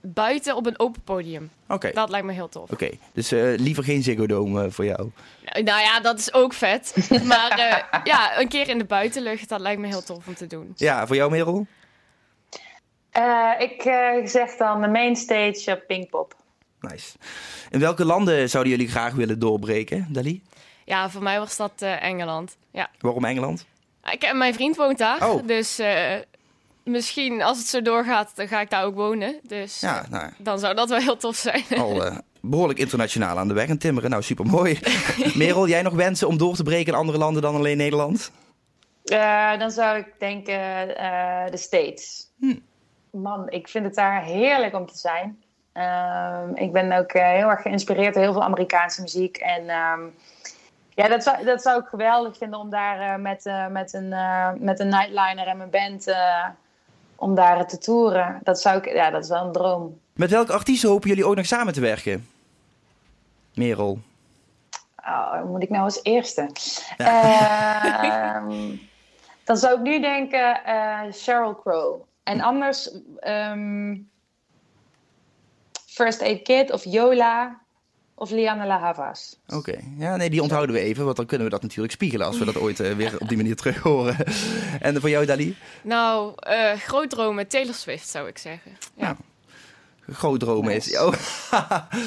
buiten op een open podium. Oké. Dat lijkt me heel tof. Oké, dus uh, liever geen Ziggo Dome uh, voor jou? Nou, nou, ja, dat is ook vet. <laughs> maar uh, ja, een keer in de buitenlucht, dat lijkt me heel tof om te doen. Ja, voor jou Merel? ik zeg dan de mainstage op Pinkpop. Nice. In welke landen zouden jullie graag willen doorbreken, Dali? Ja, voor mij was dat Engeland. Ja. Waarom Engeland? Ik, mijn vriend woont daar, oh. dus misschien als het zo doorgaat, dan ga ik daar ook wonen. Dus ja, nou, dan zou dat wel heel tof zijn. Al uh, behoorlijk internationaal aan de weg en timmeren. Nou, super mooi. <laughs> Merel, jij nog wensen om door te breken in andere landen dan alleen Nederland? Uh, dan zou ik denken uh, de States. Hm. Man, ik vind het daar heerlijk om te zijn. Ehm, ik ben ook heel erg geïnspireerd door heel veel Amerikaanse muziek. En um, ja, dat zou, dat zou ik geweldig vinden om daar met, met, een, met een nightliner en mijn band om daar te toeren. Dat, zou ik, ja, dat is wel een droom. Met welke artiesten hopen jullie ook nog samen te werken? Merel. Oh, moet ik nou als eerste? Ja. Uh, <laughs> dan zou ik nu denken uh, Sheryl Crow. En anders um, First Aid Kid of Yola of Liana La Havas. Oké, ja, nee, die onthouden we even, want dan kunnen we dat natuurlijk spiegelen als we dat ooit uh, weer op die manier terug horen. <laughs> en voor jou, Dali? Nou, uh, groot dromen, Taylor Swift zou ik zeggen. Ja. Nou, groot dromen is. Oh, <laughs>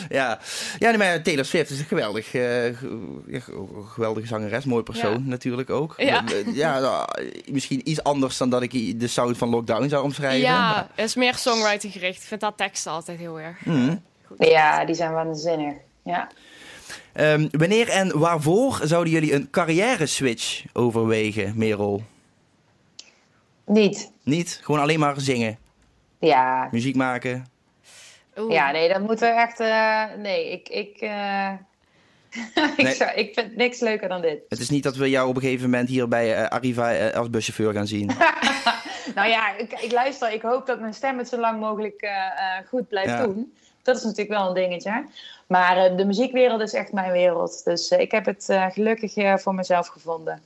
ja, ja nee, maar Taylor Swift is een geweldig, uh, geweldige zangeres, mooi persoon natuurlijk ook. Ja. ja, nou, misschien iets anders dan dat ik de sound van Lockdown zou omschrijven. Ja, het is meer songwriting gericht. Ik vind dat teksten altijd heel erg. Mm. Ja, die zijn waanzinnig. Ja. Um, wanneer en waarvoor zouden jullie een carrière switch overwegen, Merel? Niet. Niet? Gewoon alleen maar zingen? Ja. Muziek maken? Oeh. Ja, nee, dat moeten we echt... Uh, nee, ik... ik uh... <laughs> ik, nee. zou, ik vind niks leuker dan dit. Het is niet dat we jou op een gegeven moment hier bij uh, Arriva als buschauffeur gaan zien. <laughs> nou ja, ik, ik, luister. Ik hoop dat mijn stem het zo lang mogelijk goed blijft ja. doen. Dat is natuurlijk wel een dingetje. Maar uh, de muziekwereld is echt mijn wereld. Dus uh, ik heb het uh, gelukkig voor mezelf gevonden.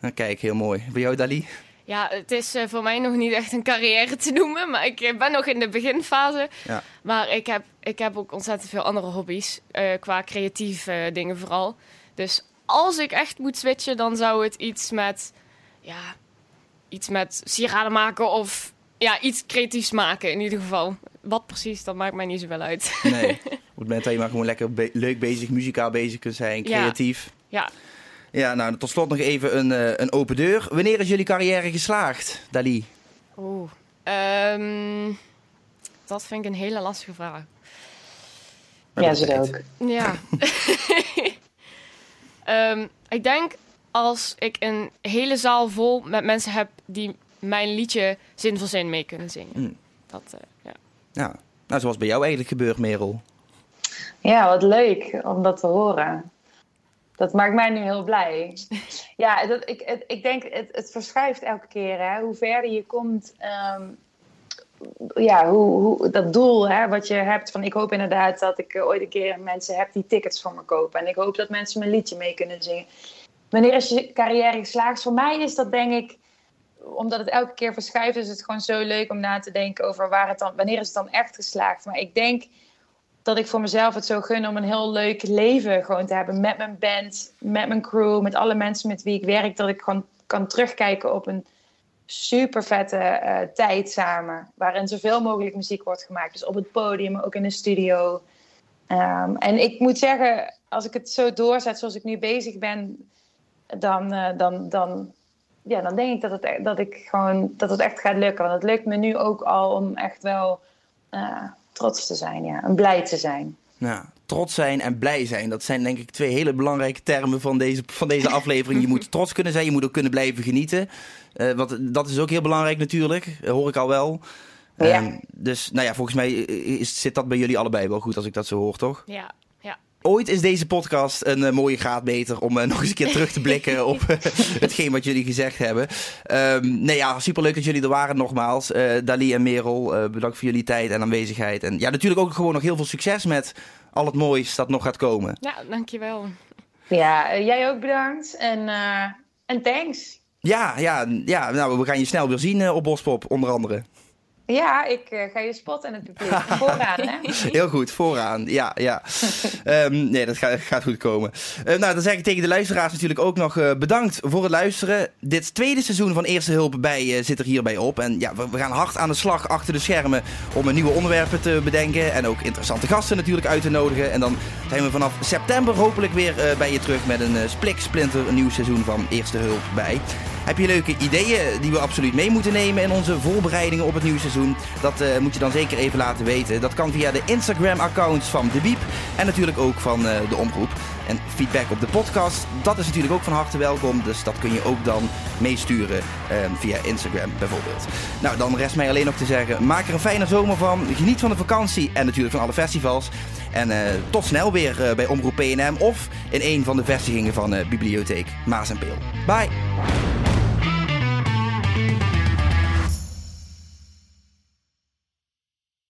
Nou, kijk, heel mooi. Bij jou, Dali? Ja, het is voor mij nog niet echt een carrière te noemen. Maar ik ben nog in de beginfase. Ja. Maar ik heb, ik heb ook ontzettend veel andere hobby's. qua creatieve dingen vooral. Dus als ik echt moet switchen, dan zou het iets met... Ja, iets met sieraden maken of ja, iets creatiefs maken in ieder geval. Wat precies, dat maakt mij niet zoveel uit. Nee, <laughs> op het moment dat je maar gewoon lekker leuk bezig, muzikaal bezig kunt zijn, creatief. Ja. Ja, nou, tot slot nog even een, uh, een open deur. Wanneer is jullie carrière geslaagd, Dali? Oeh, um, dat vind ik een hele lastige vraag. Ja, ze ook. Ja. um, <laughs> ik denk als ik een hele zaal vol met mensen heb die mijn liedje zin voor zin mee kunnen zingen. Mm. Dat, uh, ja. Nou, zoals bij jou eigenlijk gebeurt, Merel. Ja, wat leuk om dat te horen. Dat maakt mij nu heel blij. <laughs> ja, dat, ik, het, ik denk, het, het verschuift elke keer. Hè? Hoe verder je komt, um, ja, hoe, hoe, dat doel hè, wat je hebt. Van ik hoop inderdaad dat ik ooit een keer mensen heb die tickets voor me kopen. En ik hoop dat mensen mijn liedje mee kunnen zingen. Wanneer is je carrière geslaagd? Voor mij is dat denk ik, omdat het elke keer verschuift, is het gewoon zo leuk om na te denken over waar het dan, wanneer is het dan echt geslaagd. Maar ik denk dat ik voor mezelf het zo gun om een heel leuk leven gewoon te hebben met mijn band, met mijn crew, met alle mensen met wie ik werk. Dat ik gewoon kan terugkijken op een super vette uh, tijd samen. Waarin zoveel mogelijk muziek wordt gemaakt. Dus op het podium, ook in de studio. Um, en ik moet zeggen, als ik het zo doorzet zoals ik nu bezig ben, dan, uh, dan, dan, ja, dan denk ik dat het, dat, ik gewoon, dat het echt gaat lukken. Want het lukt me nu ook al om echt wel uh, trots te zijn ja, en blij te zijn. Ja, trots zijn en blij zijn. Dat zijn denk ik twee hele belangrijke termen van deze, van deze aflevering. Je moet <laughs> trots kunnen zijn, je moet ook kunnen blijven genieten. Uh, want dat is ook heel belangrijk natuurlijk, hoor ik al wel. Ja. Um, dus nou ja, volgens mij is, zit dat bij jullie allebei wel goed als ik dat zo hoor, toch? Ja. Ooit is deze podcast een uh, mooie graadmeter om uh, <laughs> nog eens een keer terug te blikken <laughs> op hetgeen wat jullie gezegd hebben. Um, nee ja, superleuk dat jullie er waren nogmaals. Uh, Dali en Merel, bedankt voor jullie tijd en aanwezigheid. En ja, natuurlijk ook gewoon nog heel veel succes met al het moois dat nog gaat komen. Ja, dankjewel. Ja, jij ook bedankt en, en thanks. Ja, ja, ja, nou, we gaan je snel weer zien op Bospop, onder andere. Ja, ik uh, ga je spotten en het publiek. <laughs> Vooraan, hè? Heel goed, vooraan. Ja, ja. um, <laughs> nee, dat gaat, gaat goed komen. Uh, nou, dan zeg ik tegen de luisteraars natuurlijk ook nog uh, bedankt voor het luisteren. Dit tweede seizoen van Eerste Hulp bij zit er hierbij op. En ja, we, we, gaan hard aan de slag achter de schermen om nieuwe onderwerpen te bedenken. En ook interessante gasten natuurlijk uit te nodigen. En dan zijn we vanaf september hopelijk weer bij je terug met een splik splinter een nieuw seizoen van Eerste Hulp bij. Heb je leuke ideeën die we absoluut mee moeten nemen in onze voorbereidingen op het nieuwe seizoen? Dat uh, moet je dan zeker even laten weten. Dat kan via de Instagram-accounts van De Biep en natuurlijk ook van uh, de Omroep. En feedback op de podcast, dat is natuurlijk ook van harte welkom. Dus dat kun je ook dan meesturen uh, via Instagram bijvoorbeeld. Nou, dan rest mij alleen nog te zeggen, maak er een fijne zomer van. Geniet van de vakantie en natuurlijk van alle festivals. En uh, tot snel weer bij Omroep PNM of in een van de vestigingen van Bibliotheek Maas en Peel. Bye!